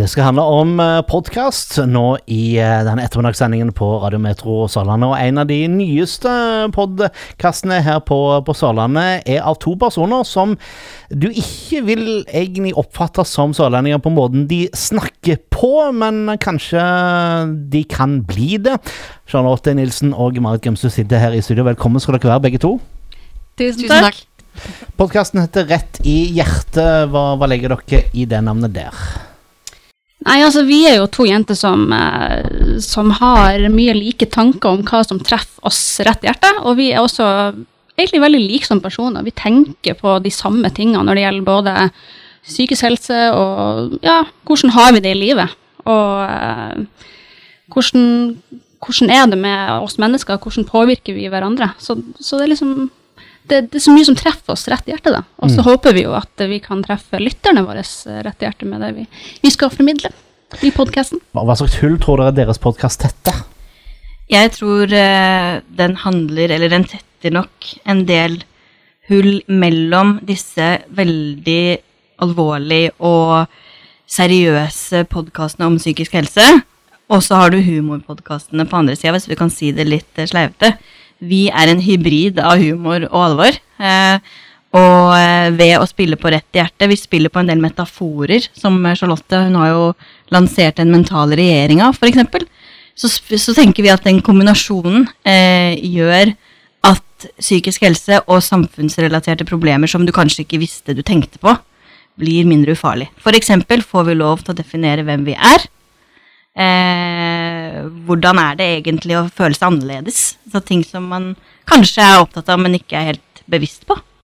Det skal handle om podkast nå i eh, denne ettermiddagssendingen på Radio Metro Sørlandet. Og en av de nyeste podkastene her på, på, Sørlandet er av to personer som du ikke vil egentlig oppfatte som sørlendinger på måten de snakker på, men kanskje de kan bli det. Charlotte Nilsen og Marit Gømsø sitter her i studio. Velkommen skal dere være, begge to. Tusen takk. Podkasten heter Rett i hjertet. Hva, hva legger dere i det navnet der? Nei, altså Vi er jo to jenter som, eh, som, har mye like tanker om hva som treffer oss rett i hjertet. Og vi er også egentlig veldig like som personer. Vi tenker på de samme tingene når det gjelder både psykisk helse og ja, hvordan har vi det i livet. Og eh, hvordan, hvordan, er det med oss mennesker, hvordan påvirker vi hverandre. Så, så det er liksom det, det, er så mye som treffer oss rett i hjertet, da. Og så mm. håper vi jo at vi kan treffe lytterne våre rett i hjertet med det vi, vi skal formidle i podkasten. Hva slags hull tror dere deres podkast tetter? Jeg tror uh, den handler, eller den tetter nok, en del hull mellom disse veldig alvorlige og seriøse podkastene om psykisk helse. Og så har du humorpodkastene på andre sida, hvis vi kan si det litt uh, sleivete vi er en hybrid av humor og alvor. Eh, og eh, ved å spille på rett hjerte Vi spiller på en del metaforer, som Charlotte Hun har jo lansert den mentale regjeringa, f.eks. Så, så tenker vi at den kombinasjonen eh, gjør at psykisk helse og samfunnsrelaterte problemer som du kanskje ikke visste du tenkte på, blir mindre ufarlig. F.eks. får vi lov til å definere hvem vi er. Eh, hvordan er det egentlig å føle seg annerledes? Så ting som man kanskje er opptatt av, men ikke er helt bevisst på.